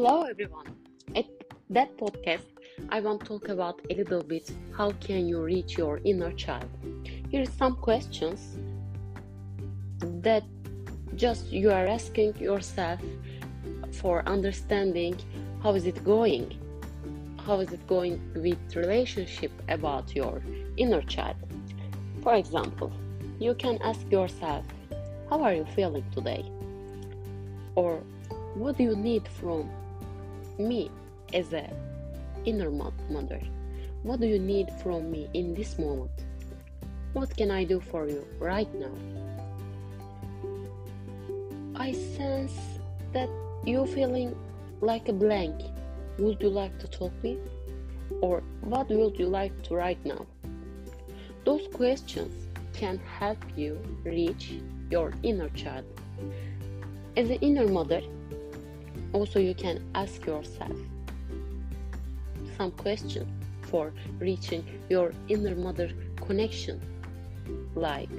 Hello everyone. At that podcast, I want to talk about a little bit how can you reach your inner child. Here are some questions that just you are asking yourself for understanding how is it going? How is it going with relationship about your inner child? For example, you can ask yourself, how are you feeling today? Or what do you need from me as a inner mother? What do you need from me in this moment? What can I do for you right now? I sense that you're feeling like a blank. Would you like to talk me? Or what would you like to write now? Those questions can help you reach your inner child. As an inner mother, also you can ask yourself some questions for reaching your inner mother connection. Like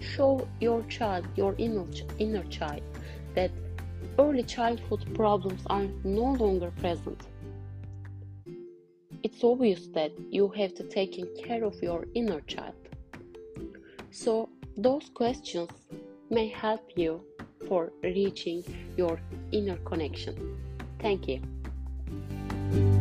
show your child your inner, inner child that early childhood problems are no longer present. It's obvious that you have to take care of your inner child. So those questions may help you for reaching your inner connection. Thank you.